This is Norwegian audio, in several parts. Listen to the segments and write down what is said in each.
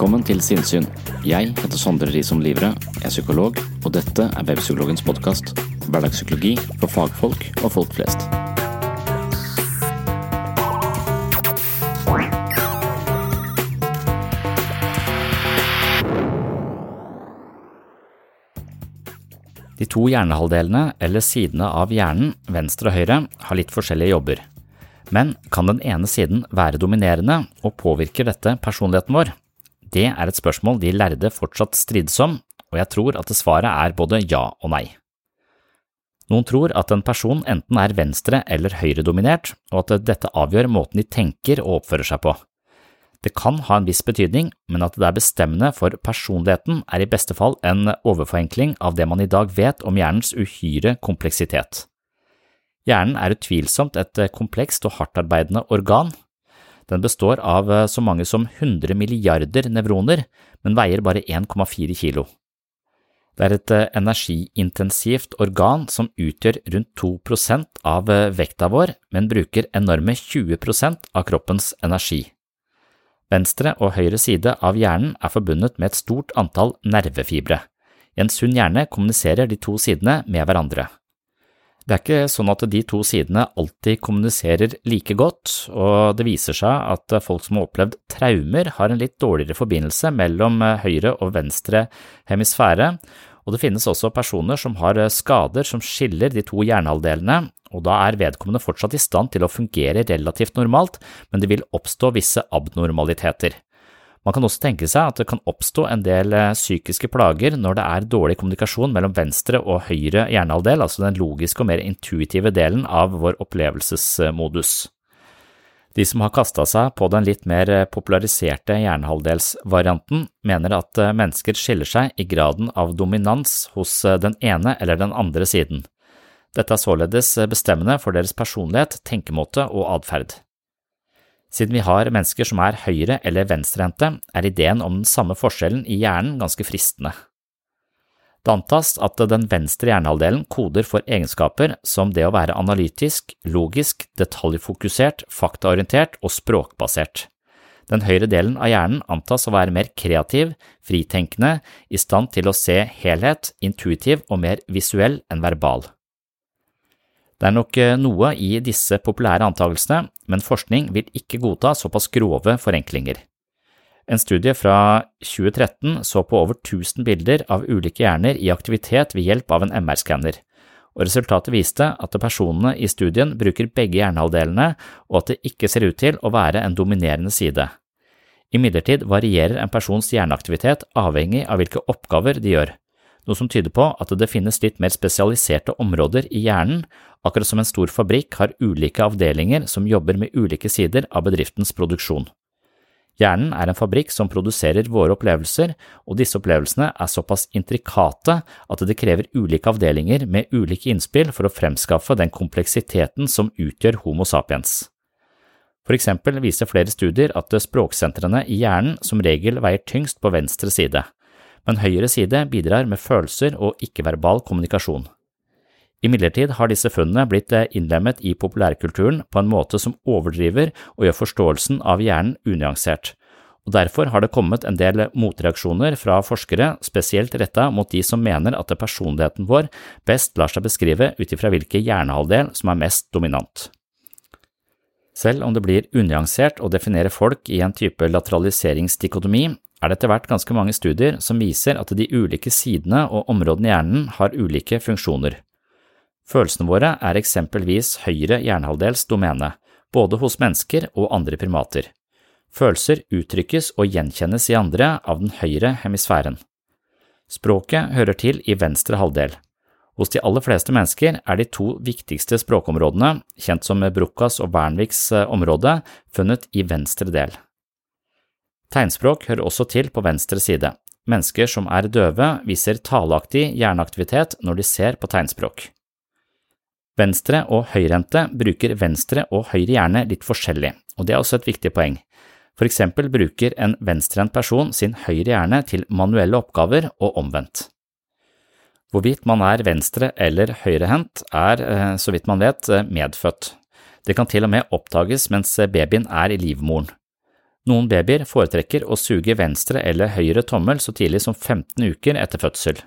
Velkommen til Sinnsyn. Jeg heter Sondre Risom Livre, er psykolog, og dette er Webpsykologens podkast. Hverdagspsykologi for fagfolk og folk flest. De to hjernehalvdelene, eller sidene av hjernen, venstre og høyre, har litt forskjellige jobber. Men kan den ene siden være dominerende, og påvirker dette personligheten vår? Det er et spørsmål de lærde fortsatt strides om, og jeg tror at svaret er både ja og nei. Noen tror at en person enten er venstre- eller høyredominert, og at dette avgjør måten de tenker og oppfører seg på. Det kan ha en viss betydning, men at det er bestemmende for personligheten er i beste fall en overforenkling av det man i dag vet om hjernens uhyre kompleksitet. Hjernen er utvilsomt et komplekst og hardtarbeidende organ. Den består av så mange som 100 milliarder nevroner, men veier bare 1,4 kilo. Det er et energiintensivt organ som utgjør rundt 2% av vekta vår, men bruker enorme 20% av kroppens energi. Venstre og høyre side av hjernen er forbundet med et stort antall nervefibre. I en sunn hjerne kommuniserer de to sidene med hverandre. Det er ikke sånn at de to sidene alltid kommuniserer like godt, og det viser seg at folk som har opplevd traumer, har en litt dårligere forbindelse mellom høyre og venstre hemisfære, og det finnes også personer som har skader som skiller de to hjernehalvdelene, og da er vedkommende fortsatt i stand til å fungere relativt normalt, men det vil oppstå visse abnormaliteter. Man kan også tenke seg at det kan oppstå en del psykiske plager når det er dårlig kommunikasjon mellom venstre og høyre hjernehalvdel, altså den logiske og mer intuitive delen av vår opplevelsesmodus. De som har kasta seg på den litt mer populariserte hjernehalvdelsvarianten, mener at mennesker skiller seg i graden av dominans hos den ene eller den andre siden. Dette er således bestemmende for deres personlighet, tenkemåte og atferd. Siden vi har mennesker som er høyre- eller venstrehendte, er ideen om den samme forskjellen i hjernen ganske fristende. Det antas at den venstre hjernehalvdelen koder for egenskaper som det å være analytisk, logisk, detaljfokusert, faktaorientert og språkbasert. Den høyre delen av hjernen antas å være mer kreativ, fritenkende, i stand til å se helhet, intuitiv og mer visuell enn verbal. Det er nok noe i disse populære antakelsene, men forskning vil ikke godta såpass grove forenklinger. En studie fra 2013 så på over 1000 bilder av ulike hjerner i aktivitet ved hjelp av en MR-skanner, og resultatet viste at personene i studien bruker begge hjernehalvdelene, og at det ikke ser ut til å være en dominerende side. Imidlertid varierer en persons hjerneaktivitet avhengig av hvilke oppgaver de gjør. Noe som tyder på at det finnes litt mer spesialiserte områder i hjernen, akkurat som en stor fabrikk har ulike avdelinger som jobber med ulike sider av bedriftens produksjon. Hjernen er en fabrikk som produserer våre opplevelser, og disse opplevelsene er såpass intrikate at det krever ulike avdelinger med ulike innspill for å fremskaffe den kompleksiteten som utgjør Homo sapiens. For eksempel viser flere studier at språksentrene i hjernen som regel veier tyngst på venstre side, men høyre side bidrar med følelser og ikke-verbal kommunikasjon. Imidlertid har disse funnene blitt innlemmet i populærkulturen på en måte som overdriver og gjør forståelsen av hjernen unyansert, og derfor har det kommet en del motreaksjoner fra forskere, spesielt retta mot de som mener at personligheten vår best lar seg beskrive ut ifra hvilken hjernehalvdel som er mest dominant. Selv om det blir unyansert å definere folk i en type lateraliseringsdikotomi, er det etter hvert ganske mange studier som viser at de ulike sidene og områdene i hjernen har ulike funksjoner. Følelsene våre er eksempelvis høyre hjernehalvdels domene, både hos mennesker og andre primater. Følelser uttrykkes og gjenkjennes i andre av den høyre hemisfæren. Språket hører til i venstre halvdel. Hos de aller fleste mennesker er de to viktigste språkområdene, kjent som Brukkas og Wernviks eh, område, funnet i venstre del. Tegnspråk hører også til på venstre side. Mennesker som er døve, viser taleaktig hjerneaktivitet når de ser på tegnspråk. Venstre- og høyrehendte bruker venstre og høyre hjerne litt forskjellig, og det er også et viktig poeng. For eksempel bruker en venstrehendt person sin høyre hjerne til manuelle oppgaver og omvendt. Hvorvidt man er venstre- eller høyrehendt er, eh, så vidt man vet, eh, medfødt. Det kan til og med oppdages mens babyen er i livmoren. Noen babyer foretrekker å suge venstre eller høyre tommel så tidlig som 15 uker etter fødsel.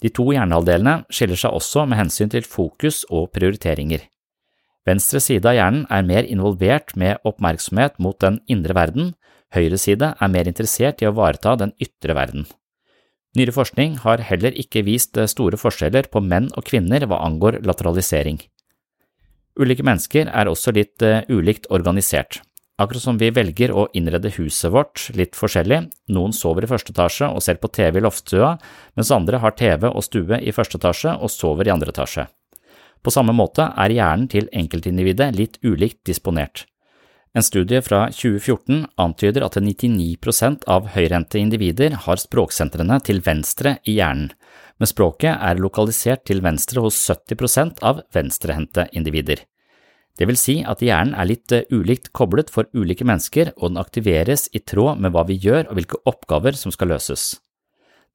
De to hjernehalvdelene skiller seg også med hensyn til fokus og prioriteringer. Venstre side av hjernen er mer involvert med oppmerksomhet mot den indre verden, høyre side er mer interessert i å ivareta den ytre verden. Nyere forskning har heller ikke vist eh, store forskjeller på menn og kvinner hva angår lateralisering. Ulike mennesker er også litt uh, ulikt organisert. Akkurat som vi velger å innrede huset vårt litt forskjellig, noen sover i første etasje og ser på TV i loftstua, mens andre har TV og stue i første etasje og sover i andre etasje. På samme måte er hjernen til enkeltindividet litt ulikt disponert. En studie fra 2014 antyder at 99% av høyrehendte individer har språksentrene til venstre i hjernen, men språket er lokalisert til venstre hos 70% av venstrehendte individer. Det vil si at hjernen er litt eh, ulikt koblet for ulike mennesker, og den aktiveres i tråd med hva vi gjør og hvilke oppgaver som skal løses.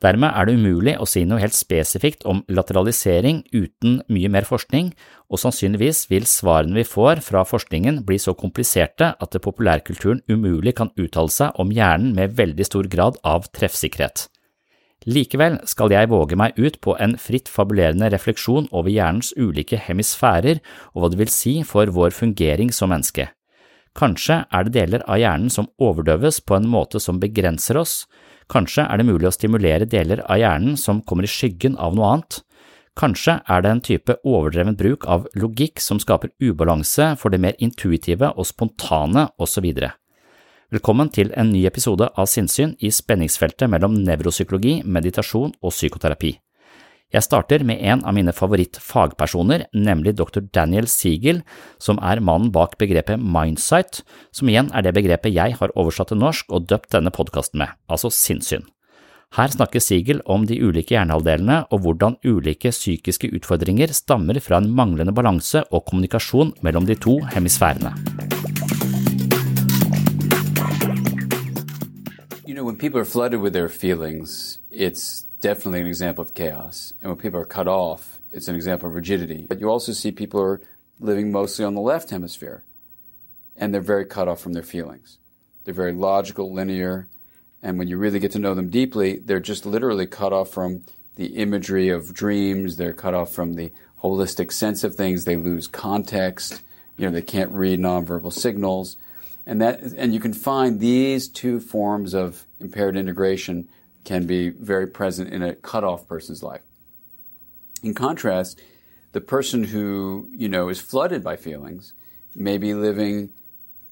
Dermed er det umulig å si noe helt spesifikt om lateralisering uten mye mer forskning, og sannsynligvis vil svarene vi får fra forskningen bli så kompliserte at populærkulturen umulig kan uttale seg om hjernen med veldig stor grad av treffsikkerhet. Likevel skal jeg våge meg ut på en fritt fabulerende refleksjon over hjernens ulike hemisfærer og hva det vil si for vår fungering som menneske. Kanskje er det deler av hjernen som overdøves på en måte som begrenser oss, Kanskje er det mulig å stimulere deler av hjernen som kommer i skyggen av noe annet. Kanskje er det en type overdreven bruk av logikk som skaper ubalanse for det mer intuitive og spontane osv. Velkommen til en ny episode av Sinnsyn i spenningsfeltet mellom nevropsykologi, meditasjon og psykoterapi. Jeg starter med en av mine favorittfagpersoner, nemlig dr. Daniel Siegel, som er mannen bak begrepet mindsight, som igjen er det begrepet jeg har oversatt til norsk og døpt denne podkasten med, altså sinnssyn. Her snakker Siegel om de ulike hjernehalvdelene og hvordan ulike psykiske utfordringer stammer fra en manglende balanse og kommunikasjon mellom de to hemisfærene. You know, when people are flooded with their feelings, it's definitely an example of chaos. And when people are cut off, it's an example of rigidity. But you also see people are living mostly on the left hemisphere, and they're very cut off from their feelings. They're very logical, linear, and when you really get to know them deeply, they're just literally cut off from the imagery of dreams. They're cut off from the holistic sense of things. They lose context. You know, they can't read nonverbal signals. And that, and you can find these two forms of impaired integration can be very present in a cut-off person's life. In contrast, the person who, you know, is flooded by feelings may be living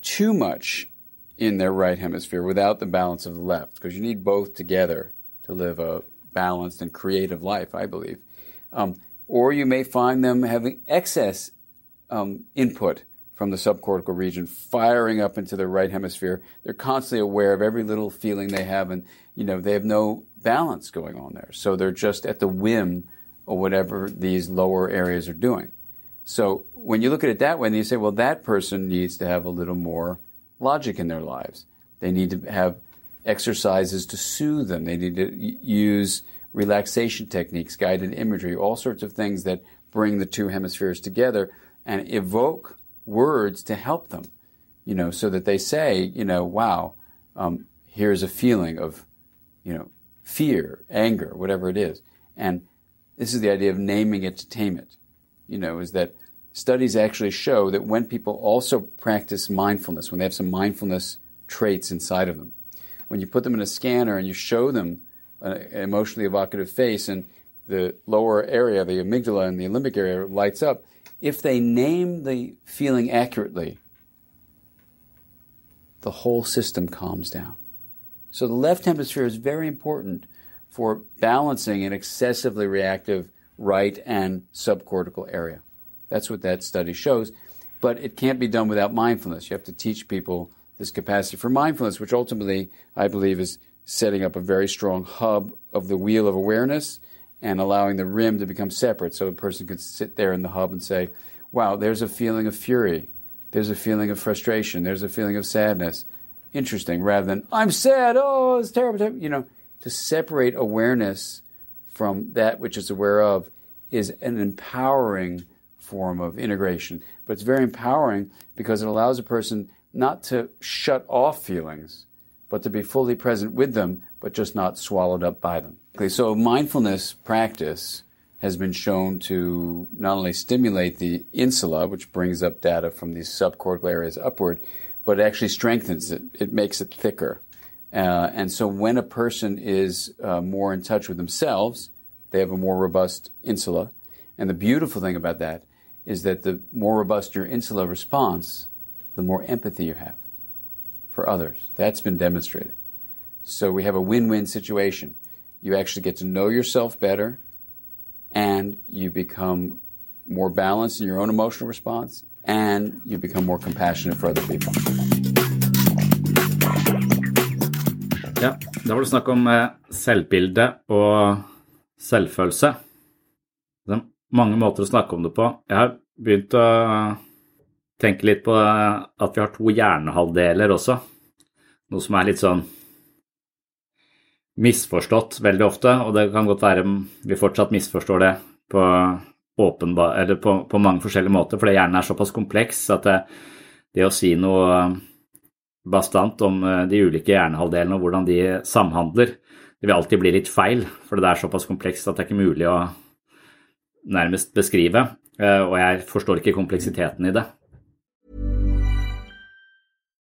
too much in their right hemisphere without the balance of the left, because you need both together to live a balanced and creative life, I believe. Um, or you may find them having excess um, input from the subcortical region firing up into the right hemisphere. They're constantly aware of every little feeling they have, and you know they have no balance going on there. So they're just at the whim of whatever these lower areas are doing. So when you look at it that way, and you say, well, that person needs to have a little more logic in their lives. They need to have exercises to soothe them. They need to use relaxation techniques, guided imagery, all sorts of things that bring the two hemispheres together and evoke words to help them, you know, so that they say, you know, wow, um, here's a feeling of, you know, fear, anger, whatever it is. And this is the idea of naming it to tame it, you know, is that studies actually show that when people also practice mindfulness, when they have some mindfulness traits inside of them, when you put them in a scanner and you show them an emotionally evocative face and the lower area, the amygdala and the limbic area lights up, if they name the feeling accurately, the whole system calms down. So the left hemisphere is very important for balancing an excessively reactive right and subcortical area. That's what that study shows. But it can't be done without mindfulness. You have to teach people this capacity for mindfulness, which ultimately, I believe, is setting up a very strong hub of the wheel of awareness and allowing the rim to become separate so a person could sit there in the hub and say, wow, there's a feeling of fury. There's a feeling of frustration. There's a feeling of sadness. Interesting, rather than, I'm sad, oh, it's terrible. You know, to separate awareness from that which is aware of is an empowering form of integration. But it's very empowering because it allows a person not to shut off feelings, but to be fully present with them, but just not swallowed up by them. Okay, so mindfulness practice has been shown to not only stimulate the insula, which brings up data from these subcortical areas upward, but it actually strengthens it. It makes it thicker. Uh, and so when a person is uh, more in touch with themselves, they have a more robust insula. And the beautiful thing about that is that the more robust your insula response, the more empathy you have for others. That's been demonstrated. So we have a win win situation. You actually get to know yourself better, and you become more balanced in your own emotional response, and you become more compassionate for other people. Ja, da var det snakk om eh, selvbilde og selvfølelse. Det er mange måter å snakke om det på. Jeg har begynt å tenke litt på at vi har to hjernehalvdeler også. Noe som er litt sånn misforstått veldig ofte, og det kan godt være vi fortsatt misforstår det på, åpen, på, på mange forskjellige måter, fordi hjernen er såpass kompleks at det, det å si noe bastant om eh, de ulike hjernehalvdelene og hvordan de samhandler, det vil alltid bli litt feil, for det er såpass komplekst at det er ikke mulig å nærmest beskrive, eh, og jeg forstår ikke kompleksiteten i det.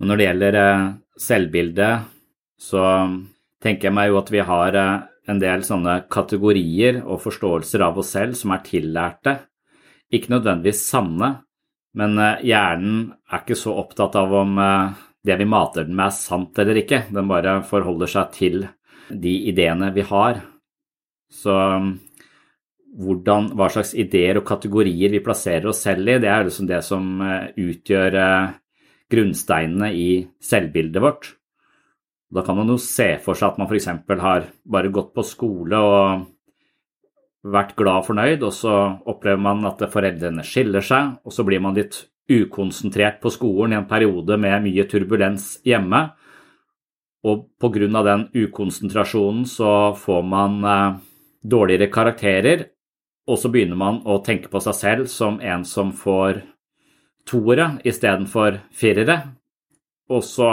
Og når det gjelder selvbildet, så tenker jeg meg jo at vi har eh, en del sånne kategorier og forståelser av oss selv som er tillærte. Ikke nødvendigvis sanne, men eh, hjernen er ikke så opptatt av om eh, det vi mater den med, er sant eller ikke. Den bare forholder seg til de ideene vi har. Så hvordan, hva slags ideer og kategorier vi plasserer oss selv i, det er liksom det som utgjør grunnsteinene i selvbildet vårt. Da kan man jo se for seg at man f.eks. har bare gått på skole og vært glad og fornøyd, og så opplever man at foreldrene skiller seg, og så blir man litt ukonsentrert på skolen i en periode med mye turbulens hjemme. Og pga. den ukonsentrasjonen så får man eh, dårligere karakterer, og så begynner man å tenke på seg selv som en som får toere istedenfor firere. Og så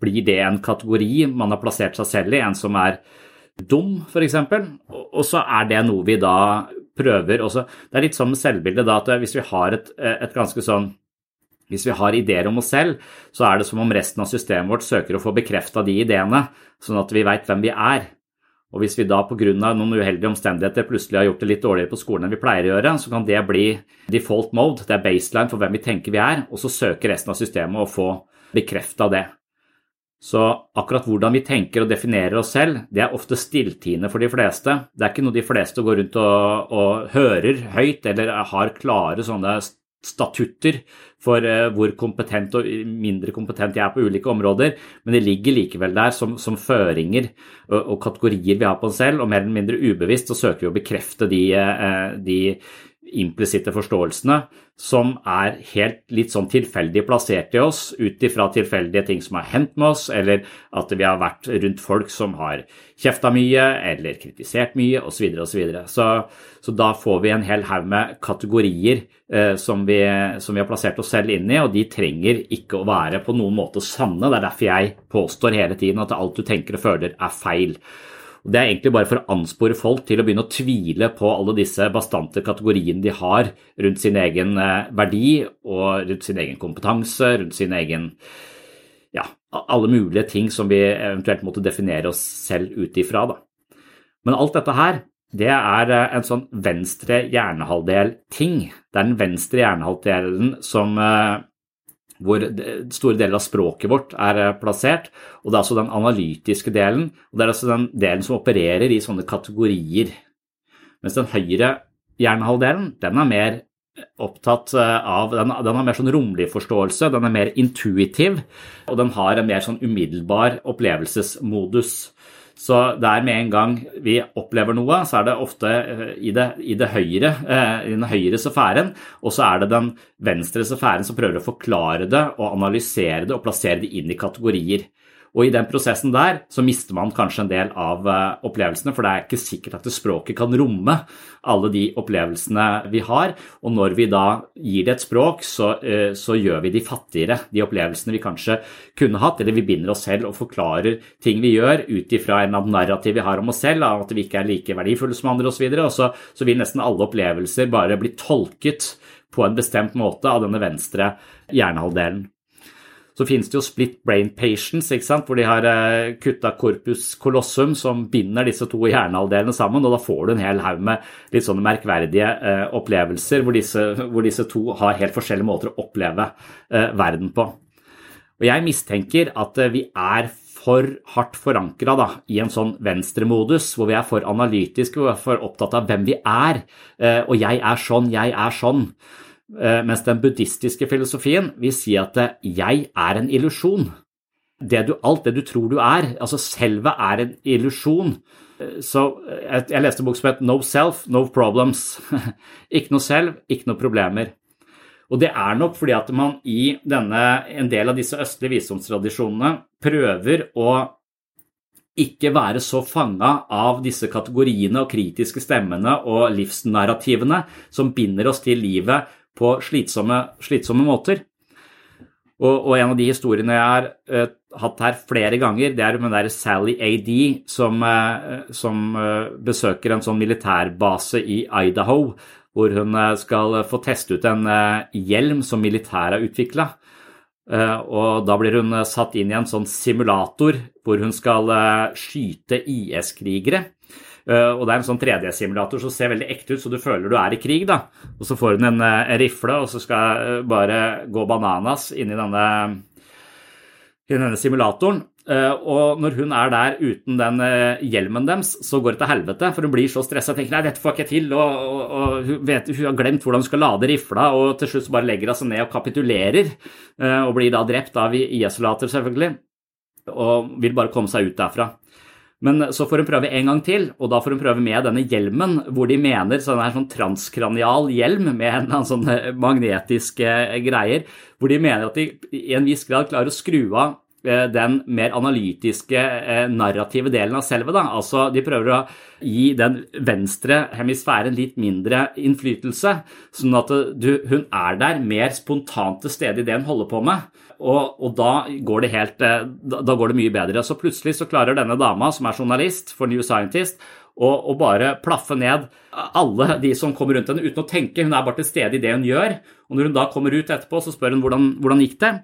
blir det en kategori man har plassert seg selv i, en som er dum, f.eks. Og så er det noe vi da prøver også. Det er litt sånn med selvbildet da, at hvis vi har et, et ganske sånn hvis vi har ideer om oss selv, så er det som om resten av systemet vårt søker å få bekrefta de ideene, sånn at vi veit hvem vi er. Og hvis vi da pga. noen uheldige omstendigheter plutselig har gjort det litt dårligere på skolen enn vi pleier å gjøre, så kan det bli default mode, det er baseline for hvem vi tenker vi er, og så søker resten av systemet å få bekrefta det. Så akkurat hvordan vi tenker og definerer oss selv, det er ofte stilltiende for de fleste. Det er ikke noe de fleste går rundt og, og hører høyt eller har klare sånne statutter for uh, hvor kompetent og mindre kompetent jeg er på ulike områder, men de ligger likevel der som, som føringer og, og, kategorier vi har på oss selv, og mer eller mindre ubevisst så søker vi å bekrefte de, uh, de implisitte forståelsene som er helt litt sånn tilfeldig plassert i oss ut ifra tilfeldige ting som har hendt med oss, eller at vi har vært rundt folk som har kjefta mye eller kritisert mye osv. Så, så, videre. så Så da får vi en hel haug med kategorier eh, som, vi, som, vi, har plassert oss selv inn i, og de trenger ikke å være på noen måte sanne. Det er derfor jeg påstår hele tiden at alt du tenker og føler er feil. Og Det er egentlig bare for å anspore folk til å begynne å tvile på alle disse bastante kategoriene de har rundt sin egen eh, verdi og rundt sin egen kompetanse, rundt sin egen ja, alle mulige ting som vi eventuelt måtte definere oss selv ut ifra. Men alt dette her, det er eh, en sånn venstre hjernehalvdel-ting. Det er den venstre hjernehalvdelen som eh, hvor store deler av språket vårt er eh, plassert. Og det er altså den analytiske delen, og det er altså den delen som opererer i sånne kategorier. Mens den høyre hjernehalvdelen, den er mer opptatt eh, av den, den, har mer sånn romlig forståelse, den er mer intuitiv, og den har en mer sånn umiddelbar opplevelsesmodus. Så der med en gang vi opplever noe, så er det ofte eh, i, det, i, det høyre, eh, i den høyre sfæren, og så er det den venstre sfæren som prøver å forklare det og analysere det og plassere det inn i kategorier. Og i den prosessen der så mister man kanskje en del av eh, opplevelsene, for det er ikke sikkert at det språket kan romme alle de opplevelsene vi har. Og når vi da gir det et språk, så, eh, så gjør vi de fattigere, de opplevelsene vi kanskje kunne hatt. Eller vi binder oss selv og forklarer ting vi gjør ut ifra en narrativ vi har om oss selv, at vi ikke er like verdifulle som andre osv. Og, så, så vil nesten alle opplevelser bare bli tolket på en bestemt måte av denne venstre hjernehalvdelen. Så finnes det jo split brain patients, hvor de har eh, kutta corpus colossum, som binder disse to hjernehalvdelene sammen. og Da får du en hel haug med litt sånne merkverdige eh, opplevelser, hvor disse, hvor disse, to har helt forskjellige måter å oppleve eh, verden på. Og Jeg mistenker at vi er for hardt forankra i en sånn venstremodus, hvor vi er for analytiske og for opptatt av hvem vi er. Og jeg er sånn, jeg er sånn. Eh, mens den buddhistiske filosofien vil si at eh, jeg er en illusjon. alt det du tror du er, altså selve er en illusjon. Eh, så jeg leste en bok som het No Self, No Problems. ikke noe selv, ikke noe problemer. Og det er nok fordi at man i denne, en del av disse østlige visdomstradisjonene prøver å ikke være så fanga av disse kategoriene og kritiske stemmene og livsnarrativene som binder oss til livet på slitsomme, slitsomme måter. Og, og, en av de historiene jeg har uh, hatt her flere ganger, det er med der Sally AD som, uh, som uh, besøker en sånn militærbase i Idaho, hvor hun skal få teste ut en hjelm som militæret har utvikla. Og da blir hun satt inn i en sånn simulator hvor hun skal skyte IS-krigere. Og det er en sånn 3D-simulator som ser veldig ekte ut, så du føler du er i krig. da. Og så får hun en, en rifle, og så skal bare gå bananas inni denne, i denne simulatoren. Eh, og når hun er der uten den eh, hjelmen deres, så går det til helvete. For hun blir så stressa og tenker nei, dette får jeg ikke til. Og, og, og hun, vet, hun, har glemt hvordan hun skal lade rifla, og til slutt bare legger hun seg ned og kapitulerer. Eh, og blir da drept av IS-soldater, selvfølgelig. Og vil bare komme seg ut derfra. Men så får hun prøve en gang til, og da får hun prøve med denne hjelmen, hvor de mener sånn her sånn transkranial hjelm med en sånn magnetiske greier, hvor de mener at de i en viss grad klarer å skru av Eh, den mer analytiske, eh, narrative delen av selve. Da. Altså, de prøver å gi den venstre hemisfæren litt mindre innflytelse, sånn at du, hun er der mer spontant til stede i det hun holder på med. Og, og da, går det helt, eh, da, går det mye bedre. Så plutselig så klarer denne dama, som er journalist for New Scientist, å, bare plaffe ned alle de som kommer rundt henne uten å tenke. Hun er bare til stede i det hun gjør. Og når hun da kommer ut etterpå, så spør hun hvordan, hvordan gikk det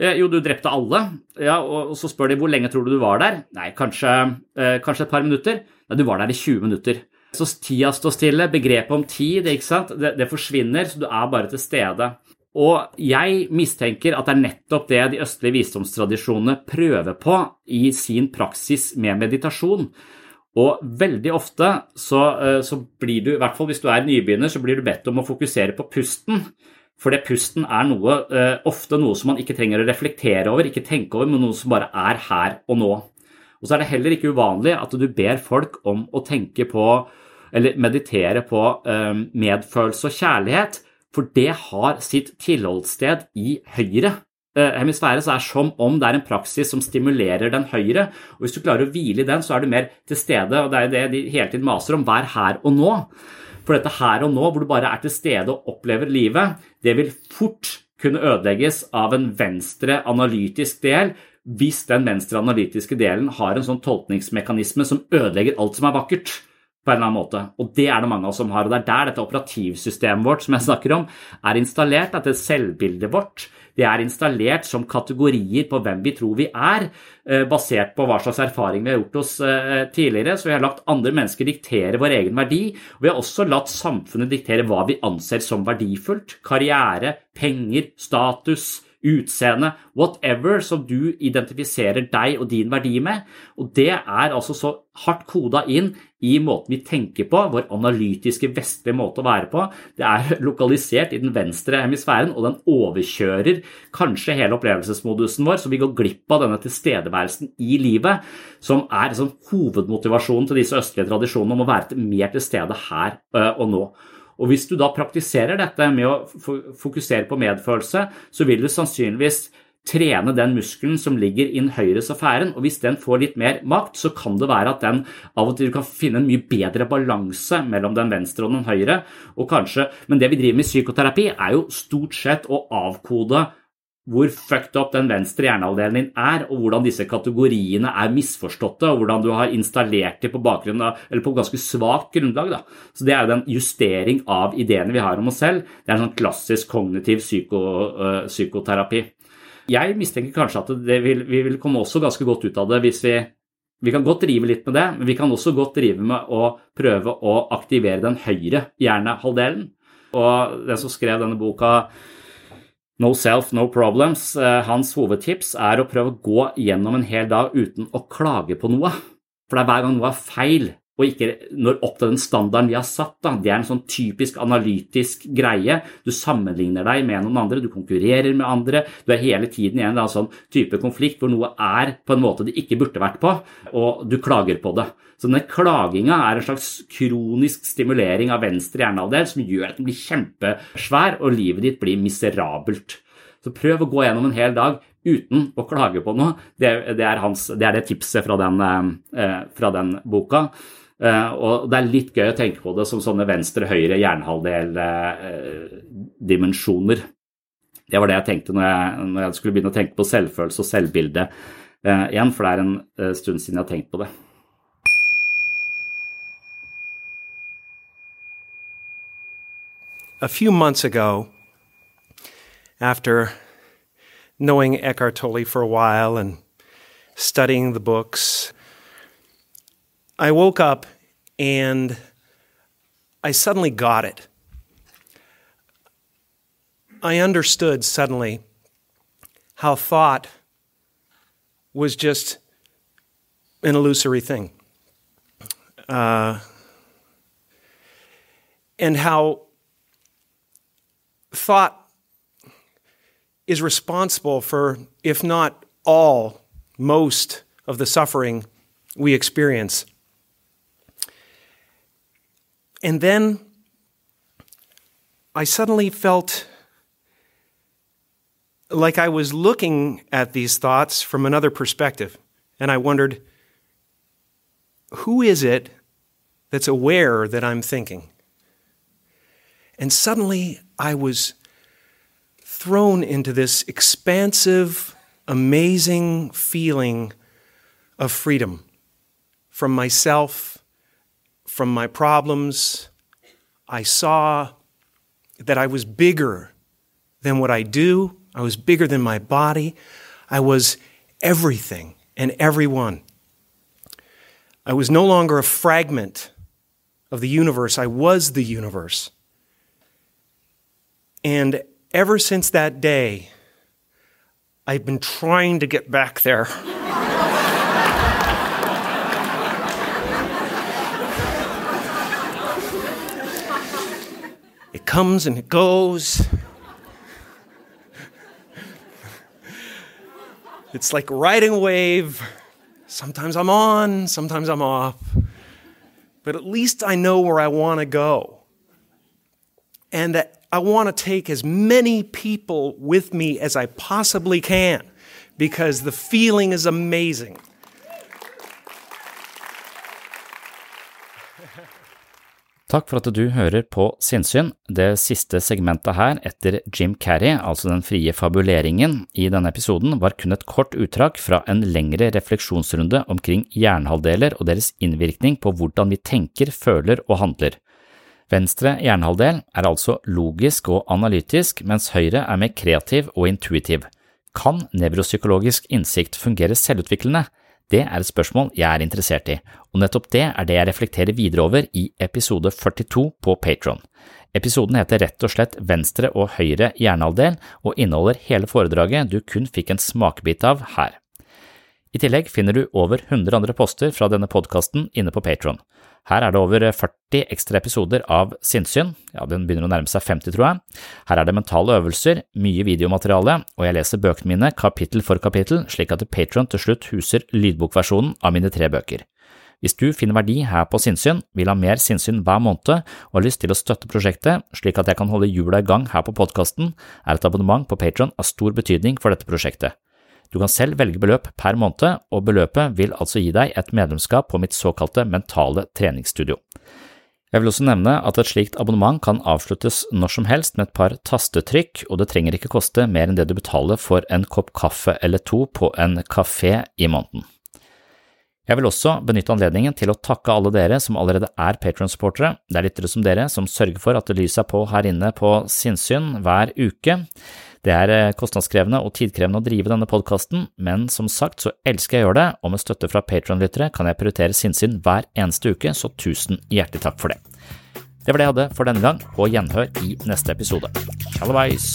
Eh, jo, du drepte alle. Ja, og så spør de hvor lenge tror du du var der? Nei, kanskje, eh, kanskje et par minutter. Nei, du var der i 20 minutter. Så tida står stille. Begrepet om tid ikke sant? Det, det forsvinner, så du er bare til stede. Og jeg mistenker at det er nettopp det de østlige visdomstradisjonene prøver på i sin praksis med meditasjon. Og veldig ofte så, eh, så blir du, i hvert fall hvis du er nybegynner, så blir du bedt om å fokusere på pusten. For det pusten er noe, eh, ofte noe som man ikke trenger å reflektere over, ikke tenke over, men noe som bare er her og nå. Og så er det heller ikke uvanlig at du ber folk om å tenke på, eller meditere på eh, medfølelse og kjærlighet, for det har sitt tilholdssted i høyre eh, hemisfære. Så er det som om det er en praksis som stimulerer den høyre. Og hvis du klarer å hvile i den, så er du mer til stede, og det er det de hele tiden maser om, vær her og nå. For dette her og nå, hvor du bare er til stede og opplever livet, det vil fort kunne ødelegges av en venstre analytisk del hvis den venstre analytiske delen har en sånn tolkningsmekanisme som ødelegger alt som er vakkert på en eller annen måte. Og det er det mange av oss som har. Og det er der dette operativsystemet vårt som jeg snakker om, er installert. Dette selvbildet vårt det er installert som kategorier på hvem vi tror vi er, eh, basert på hva slags erfaring vi har gjort oss eh, tidligere. Så vi har latt andre mennesker diktere vår egen verdi. Og vi har også latt samfunnet diktere hva vi anser som verdifullt. Karriere, penger, status utseende, whatever som du identifiserer deg og din verdi med. Og det er altså så hardt koda inn i måten vi tenker på, vår analytiske, vestlige måte å være på. Det er lokalisert i den venstre hemisfæren, og den overkjører kanskje hele opplevelsesmodusen vår, så vi går glipp av denne tilstedeværelsen i livet, som er liksom hovedmotivasjonen til disse østlige tradisjonene om å være mer til stede her og nå. Og hvis du da praktiserer dette med å fokusere på medfølelse, så vil du sannsynligvis trene den muskelen som ligger i den høyre sfæren, og hvis den får litt mer makt, så kan det være at den av og til kan finne en mye bedre balanse mellom den venstre og den høyre. og kanskje, Men det vi driver med i psykoterapi, er jo stort sett å avkode hvor fucked up den venstre hjernehalvdelen din er, og hvordan disse kategoriene er misforståtte, og hvordan du har installert dem på, av, eller på ganske svakt grunnlag. Da. Så Det er jo den justering av ideene vi har om oss selv. Det er en sånn klassisk kognitiv psyko, uh, psykoterapi. Jeg mistenker kanskje at vil, vi vil komme også ganske godt ut av det hvis vi vi kan godt drive litt med det, men vi kan også godt drive med å prøve å aktivere den høyre hjernehalvdelen. Og den som skrev denne boka, No Self, No Problems. Eh, hans hovedtips er å prøve å gå gjennom en hel dag uten å klage på noe. For det er hver gang noe er feil og ikke når opp til den standarden vi har satt. Da. Det er en sånn typisk analytisk greie. Du sammenligner deg med noen andre, du konkurrerer med andre. Du er hele tiden i en sånn type konflikt hvor noe er på en måte det ikke burde vært på, og du klager på det. Så denne klaginga er en slags kronisk stimulering av venstre hjernehalvdel som gjør at den blir kjempesvær, og livet ditt blir miserabelt. Så prøv å gå gjennom en hel dag uten å klage på noe. Det, det, er, hans, det er, det tipset fra den, eh, fra den boka. Eh, og det er litt gøy å tenke på det som sånne venstre-høyre hjernehalvdel-dimensjoner. Eh, det var det jeg tenkte når jeg, når jeg, skulle begynne å tenke på selvfølelse og selvbilde eh, igjen, for det er en eh, stund siden jeg har tenkt på det. a few months ago, after knowing Eckhart Tolle for a while and studying the books. I woke up and I suddenly got it. I understood suddenly how thought was just an illusory thing. Uh, and how thought is responsible for, if not all, most of the suffering we experience. And then I suddenly felt like I was looking at these thoughts from another perspective. And I wondered, who is it that's aware that I'm thinking? And suddenly I was thrown into this expansive, amazing feeling of freedom from myself, from my problems. I saw that I was bigger than what I do, I was bigger than my body, I was everything and everyone. I was no longer a fragment of the universe, I was the universe. And ever since that day, I've been trying to get back there. comes and it goes. It's like riding a wave. Sometimes I'm on, sometimes I'm off. But at least I know where I want to go. And that I want to take as many people with me as I possibly can because the feeling is amazing. Takk for at du hører på Sinnsyn. Det siste segmentet her etter Jim Carrey, altså den frie fabuleringen, i denne episoden var kun et kort utdrag fra en lengre refleksjonsrunde omkring hjernehalvdeler og deres innvirkning på hvordan vi tenker, føler og handler. Venstre hjernehalvdel er altså logisk og analytisk, mens høyre er mer kreativ og intuitiv. Kan nevropsykologisk innsikt fungere selvutviklende? Det er et spørsmål jeg er interessert i, og nettopp det er det jeg reflekterer videre over i episode 42 på Patron. Episoden heter rett og slett Venstre og høyre hjernehalvdel og inneholder hele foredraget du kun fikk en smakebit av her. I tillegg finner du over 100 andre poster fra denne podkasten inne på Patron. Her er det over 40 ekstra episoder av sinnssyn, ja, den begynner å nærme seg 50, tror jeg. Her er det mentale øvelser, mye videomateriale, og jeg leser bøkene mine kapittel for kapittel, slik at Patron til slutt huser lydbokversjonen av mine tre bøker. Hvis du finner verdi her på sinnssyn, vil ha mer sinnssyn hver måned og har lyst til å støtte prosjektet slik at jeg kan holde hjula i gang her på podkasten, er et abonnement på Patron av stor betydning for dette prosjektet. Du kan selv velge beløp per måned, og beløpet vil altså gi deg et medlemskap på mitt såkalte mentale treningsstudio. Jeg vil også nevne at et slikt abonnement kan avsluttes når som helst med et par tastetrykk, og det trenger ikke koste mer enn det du betaler for en kopp kaffe eller to på en kafé i måneden. Jeg vil også benytte anledningen til å takke alle dere som allerede er Patron-supportere. Det er lyttere som dere som sørger for at lyset er på her inne på Sinnsyn hver uke. Det er eh, kostnadskrevende og tidkrevende å drive denne podkasten, men som sagt så elsker jeg å gjøre det, og med støtte fra Patron-lyttere kan jeg prioritere sinnssyn hver eneste uke, så tusen hjertelig takk for det. Det var det jeg hadde for denne gang, på gjenhør i neste episode. Tjallabais!